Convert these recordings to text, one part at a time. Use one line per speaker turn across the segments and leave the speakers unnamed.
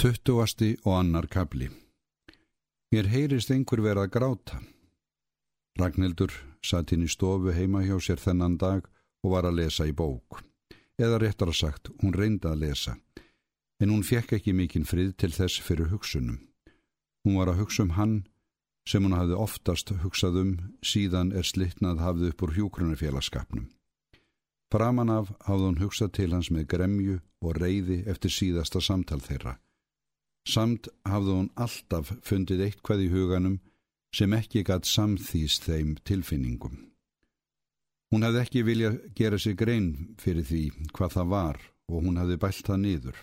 Tuttugasti og annar kabli Mér heyrist einhver verið að gráta. Ragnhildur satt inn í stofu heima hjá sér þennan dag og var að lesa í bók. Eða réttar að sagt, hún reyndi að lesa. En hún fekk ekki mikinn frið til þess fyrir hugsunum. Hún var að hugsa um hann sem hún hafði oftast hugsað um síðan er slittnað hafði upp úr hjúkrunarfélagskapnum. Framan af hafði hún hugsað til hans með gremju og reyði eftir síðasta samtal þeirra. Samt hafði hún alltaf fundið eitthvað í huganum sem ekki gætt samþýst þeim tilfinningum. Hún hafði ekki viljað gera sig grein fyrir því hvað það var og hún hafði bælt það niður.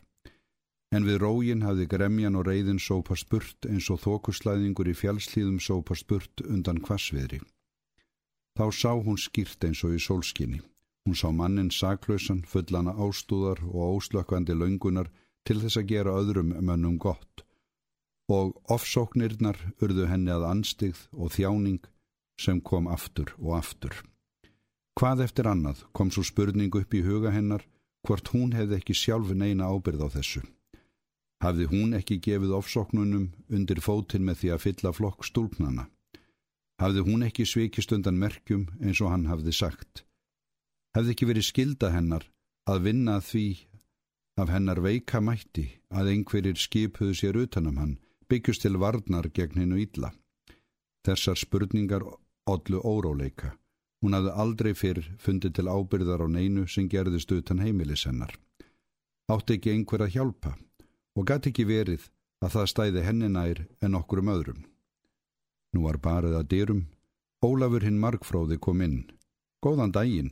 En við rógin hafði gremjan og reyðin sópa spurt eins og þokuslæðingur í fjálslíðum sópa spurt undan kvasviðri. Þá sá hún skýrt eins og í sólskinni. Hún sá mannin saklausan, fullana ástúðar og óslökkvandi laungunar til þess að gera öðrum mönnum gott og ofsóknirnar urðu henni að anstigð og þjáning sem kom aftur og aftur. Hvað eftir annað kom svo spurning upp í huga hennar hvort hún hefði ekki sjálf neina ábyrð á þessu. Hafði hún ekki gefið ofsóknunum undir fótinn með því að fylla flokk stúlpnana? Hafði hún ekki svikist undan merkjum eins og hann hafði sagt? Hafði ekki verið skilda hennar að vinna því af hennar veika mætti að einhverjir skipuðu sér utanum hann byggjust til varnar gegn hennu ítla. Þessar spurningar ollu óróleika. Hún hafði aldrei fyrr fundið til ábyrðar á neinu sem gerðist utan heimilis hennar. Átti ekki einhver að hjálpa og gæti ekki verið að það stæði henni nær en okkur um öðrum. Nú var barið að dyrum. Ólafur hinn markfróði kom inn. Góðan daginn.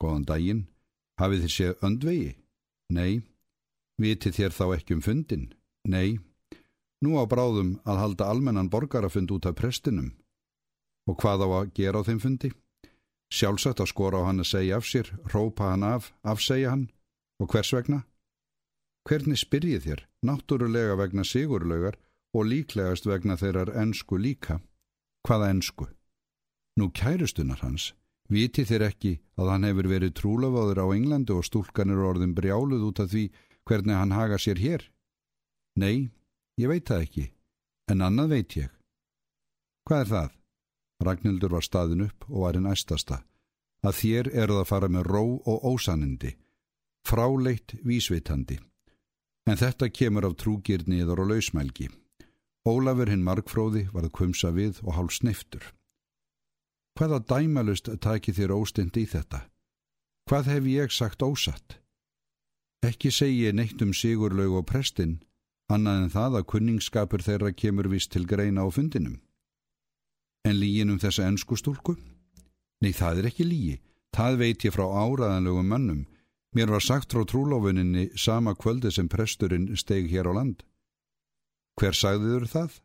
Góðan daginn. Hafið þið séð öndvegi? Nei. Viti þér þá ekki um fundin? Nei. Nú á bráðum að halda almennan borgarafund út af prestinum. Og hvað á að gera á þeim fundi? Sjálfsagt að skora á hann að segja af sér, rópa hann af, afsegja hann. Og hvers vegna? Hvernig spyrjið þér? Náttúrulega vegna sigurlaugar og líklegast vegna þeirrar ensku líka. Hvaða ensku? Nú kærustunar hans. Viti þér ekki að hann hefur verið trúlafaður á Englandi og stúlkan eru orðin brjáluð út af því hvernig hann haga sér hér? Nei, ég veit það ekki, en annað veit ég. Hvað er það? Ragnhildur var staðin upp og var einn æstasta. Að þér eru það að fara með ró og ósanindi, fráleitt vísvitandi. En þetta kemur af trúgirniður og lausmælgi. Ólafur hinn markfróði varð kvumsa við og hálf sniftur. Hvaða dæmalust taki þér óstind í þetta? Hvað hef ég sagt ósatt? Ekki segi neitt um Sigurlaug og prestinn, annað en það að kunningsskapur þeirra kemur vist til greina á fundinum. En lígin um þessa ennsku stúlku? Nei, það er ekki lígi. Það veit ég frá áraðanlegum mönnum. Mér var sagt frá trúlofuninni sama kvöldi sem presturinn steg hér á land. Hver sagðiður það?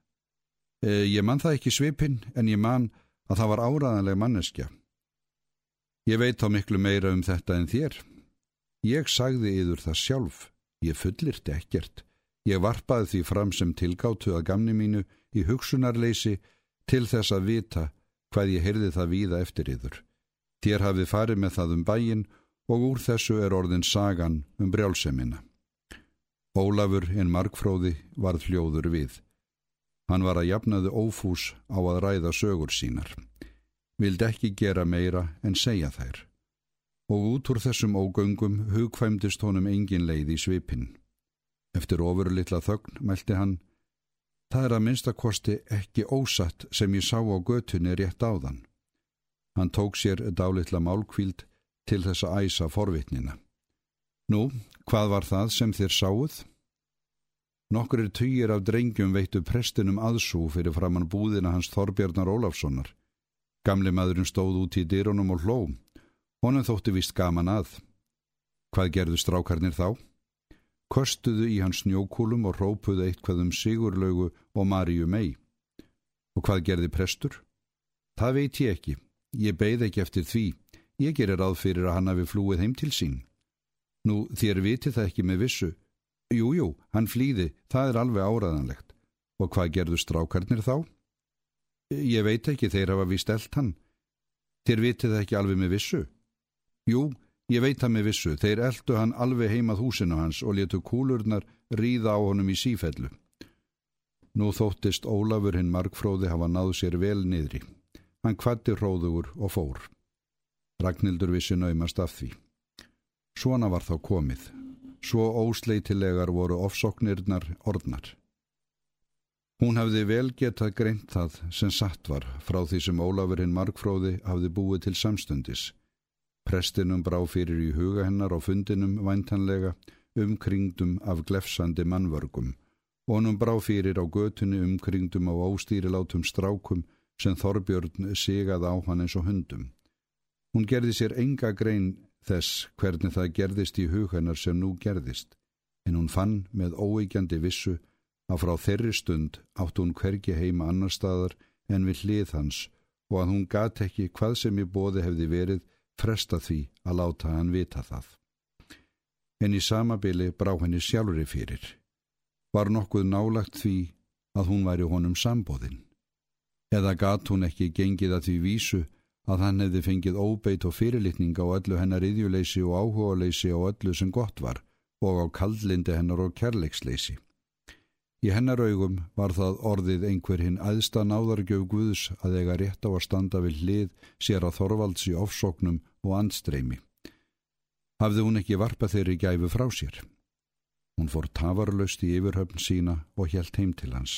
E, ég mann það ekki svipinn, en ég mann að það var áraðanleg manneskja. Ég veit þá miklu meira um þetta en þér. Ég sagði yður það sjálf, ég fullirti ekkert. Ég varpaði því fram sem tilgáttu að gamni mínu í hugsunarleysi til þess að vita hvað ég heyrði það víða eftir yður. Þér hafið farið með það um bæin og úr þessu er orðin sagan um brjálsemina. Ólafur en markfróði varð hljóður við. Hann var að jafnaðu ófús á að ræða sögur sínar. Vildi ekki gera meira en segja þær og út úr þessum ógöngum hugkvæmdist honum engin leið í svipin. Eftir ofur litla þögn mælti hann, það er að minnstakosti ekki ósatt sem ég sá á götunni rétt áðan. Hann tók sér dálitla málkvíld til þess að æsa forvitnina. Nú, hvað var það sem þér sáuð? Nokkur er týjir af drengjum veittu prestinum aðsú fyrir framann búðina hans Þorbjarnar Ólafssonar. Gamli maðurinn stóð út í dyrunum og hlóm. Honum þótti vist gaman að. Hvað gerðu strákarnir þá? Kostuðu í hans snjókúlum og rópuðu eitthvað um Sigurlaugu og Maríu mei. Og hvað gerði prestur? Það veit ég ekki. Ég beigð ekki eftir því. Ég gerir ráð fyrir að hann hafi flúið heim til sín. Nú, þér viti það ekki með vissu. Jújú, jú, hann flýði, það er alveg áraðanlegt. Og hvað gerðu strákarnir þá? Ég veit ekki, þeir hafa vist eld hann. Þér viti það ekki alveg með vissu. Jú, Ég veit það með vissu, þeir eldu hann alveg heimað húsinu hans og letu kúlurnar ríða á honum í sífellu. Nú þóttist Ólafur hinn markfróði hafa náð sér vel niðri. Hann kvatti róðugur og fór. Ragnhildur vissi naumast af því. Svona var þá komið. Svo ósleitilegar voru ofsoknirnar orðnar. Hún hafði vel getað greint það sem satt var frá því sem Ólafurinn Markfróði hafði búið til samstundis. Prestinum brá fyrir í huga hennar á fundinum væntanlega umkringdum af glefsandi mannvörgum og honum brá fyrir á götunni umkringdum á óstýrilátum strákum sem Þorbjörn sigað á hann eins og hundum. Hún gerði sér enga grein þess hvernig það gerðist í hugannar sem nú gerðist en hún fann með óeikjandi vissu að frá þeirri stund átt hún hvergi heima annar staðar en við hlið hans og að hún gat ekki hvað sem í bóði hefði verið fresta því að láta hann vita það. En í samabili brá henni sjálfur fyrir. Var nokkuð nálagt því að hún væri honum sambóðinn. Eða gat hún ekki gengið að því vísu að hann hefði fengið óbeit og fyrirlitning á öllu hennar iðjuleysi og áhugaleysi á öllu sem gott var og á kaldlindi hennar og kærleiksleysi. Í hennar augum var það orðið einhver hinn aðsta náðargjöf Guðs að eiga rétt á að standa við hlið sér að Þorvalds í ofsóknum og andstreimi. Hafði hún ekki varpa þeirri gæfu frá sér. Hún fór tafarlaust í yfirhöfn sína og helt heim til hans.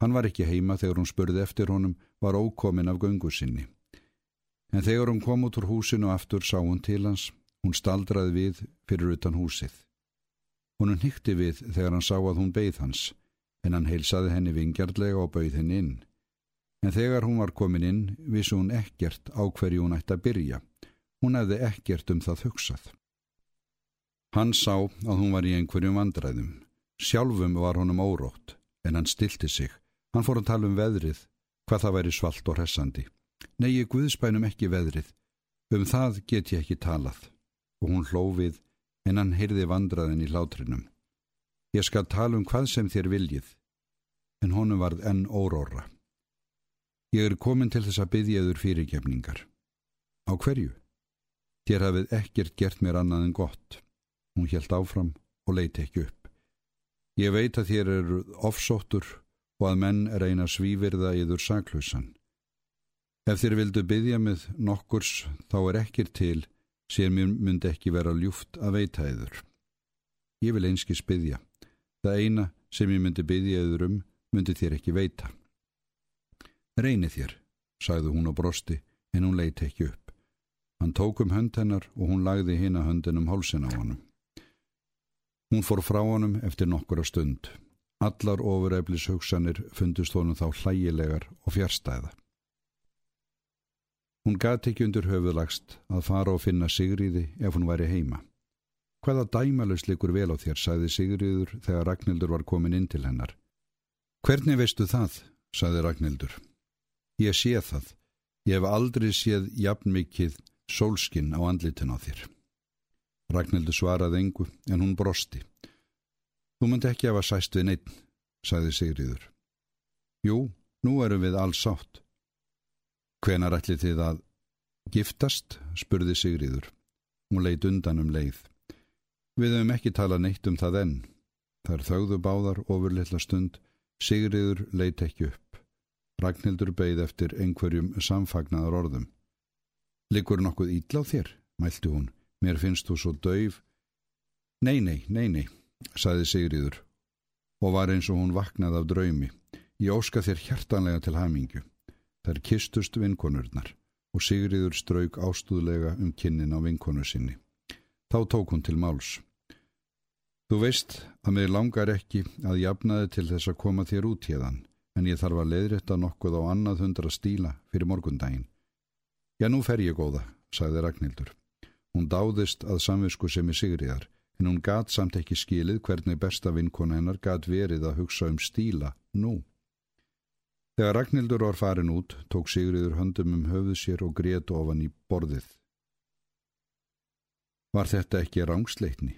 Hann var ekki heima þegar hún spurði eftir honum, var ókomin af göngu sinni. En þegar hún kom út úr húsinu aftur sá hún til hans, hún staldraði við fyrir utan húsið. Hún nýtti við þegar hann sá að hún beigð hans en hann heilsaði henni vingjarlega og bauð henni inn. En þegar hún var komin inn, vissi hún ekkert á hverju hún ætti að byrja. Hún hefði ekkert um það hugsað. Hann sá að hún var í einhverjum vandræðum. Sjálfum var honum órótt, en hann stilti sig. Hann fór að tala um veðrið, hvað það væri svalt og hressandi. Nei, ég guðspænum ekki veðrið. Um það get ég ekki talað. Og hún hlófið, en hann heyrði vandraðin í látrinum. Ég skal tala um hvað sem þér viljið, en honum varð enn óróra. Ég er komin til þess að byggja yfir fyrirgefningar. Á hverju? Þér hafið ekkert gert mér annað en gott. Hún helt áfram og leiti ekki upp. Ég veit að þér eru ofsóttur og að menn eina svívirða yfir saklausan. Ef þér vildu byggja með nokkurs þá er ekkir til sem mér myndi ekki vera ljúft að veita yfir. Ég vil einskis byggja. Það eina sem ég myndi byggja yfir um myndi þér ekki veita. Reyni þér, sagði hún og brosti, en hún leiti ekki upp. Hann tók um hönd hennar og hún lagði hina höndin um hálsin á honum. Hún fór frá honum eftir nokkura stund. Allar ofureflis hugsanir fundust honum þá hlægilegar og fjärstæða. Hún gati ekki undir höfuðlagst að fara og finna Sigriði ef hún væri heima. Hvaða dæmalus likur vel á þér, sagði Sigriður þegar Ragnhildur var komin inn til hennar. Hvernig veistu það, sagði Ragnhildur. Ég sé það. Ég hef aldrei séð jafn mikið sólskinn á andlitin á þér. Ragnhildur svaraði engu, en hún brosti. Þú myndi ekki hafa sæst við neitt, sagði Sigriður. Jú, nú erum við alls sátt. Hvenar ætli þið að giftast, spurði Sigriður. Hún leitt undan um leið. Við hefum ekki talað neitt um það enn. Þar þauðu báðar ofur litla stund, Sigriður leit ekki upp. Ragnhildur beigð eftir einhverjum samfagnaðar orðum. Liggur nokkuð ítla á þér, mælti hún. Mér finnst þú svo dauf. Nei, nei, nei, nei, saði Sigriður og var eins og hún vaknað af draumi. Ég óska þér hjartanlega til hamingju. Þær kistust vinkonurnar og Sigriður strauk ástúðlega um kinnin á vinkonu sinni. Þá tók hún til máls. Þú veist að mig langar ekki að jafnaði til þess að koma þér út hérðan, en ég þarf að leiðrætta nokkuð á annað hundra stíla fyrir morgundaginn. Já, nú fer ég góða, sagði Ragnhildur. Hún dáðist að samvisku sem er sigriðar, en hún gat samt ekki skilið hvernig besta vinkona hennar gat verið að hugsa um stíla nú. Þegar Ragnhildur var farin út, tók Sigriður höndum um höfuð sér og grét ofan í borðið. Var þetta ekki rángsleitni?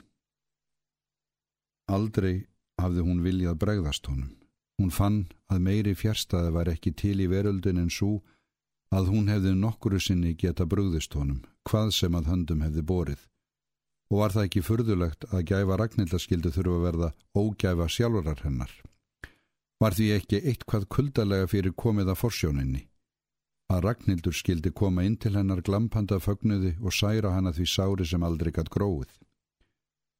Aldrei hafði hún viljað bregðast honum. Hún fann að meiri fjärstaði var ekki til í veröldin en svo að hún hefði nokkuru sinni geta brugðist honum, hvað sem að höndum hefði borið. Og var það ekki furðulegt að gæfa Ragnhildaskildu þurfa verða ógæfa sjálfurar hennar. Var því ekki eitthvað kuldalega fyrir komið að forsjóninni. Að Ragnhildur skildi koma inn til hennar glampanda fögnuði og særa hana því sári sem aldrei gatt gróið.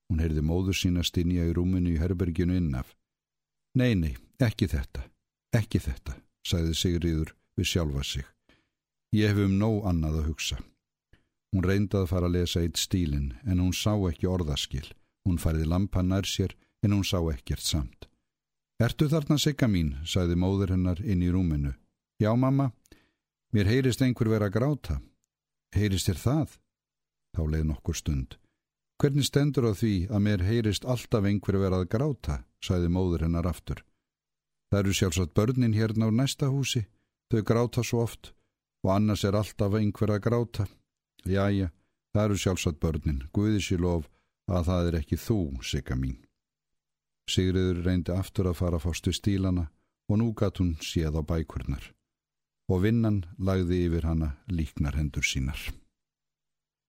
Hún heyrði móður sína stinja í rúminu í herberginu innaf. Nei, nei, ekki þetta, ekki þetta, sagði Sigriður við sjálfa sig. Ég hef um nóg annað að hugsa. Hún reyndað að fara að lesa eitt stílin en hún sá ekki orðaskil. Hún fariði lampa nær sér en hún sá ekkert samt. Ertu þarna sigga mín, sagði móður hennar inn í rúminu. Já, mamma, mér heyrist einhver vera gráta. Heyrist þér það? Þá leið nokkur stund. Hvernig stendur á því að mér heyrist alltaf einhver vera að gráta, sagði móður hennar aftur. Það eru sjálfsagt börnin hérna á næsta húsi. Þau gráta svo oft og annars er alltaf einhver að gráta. Jæja, það eru sjálfsagt börnin. Guði sér lof að það er ekki þú, sigga mín. Sigriður reyndi aftur að fara fástu stílana og nú gatt hún séð á bækurnar og vinnan lagði yfir hana líknar hendur sínar.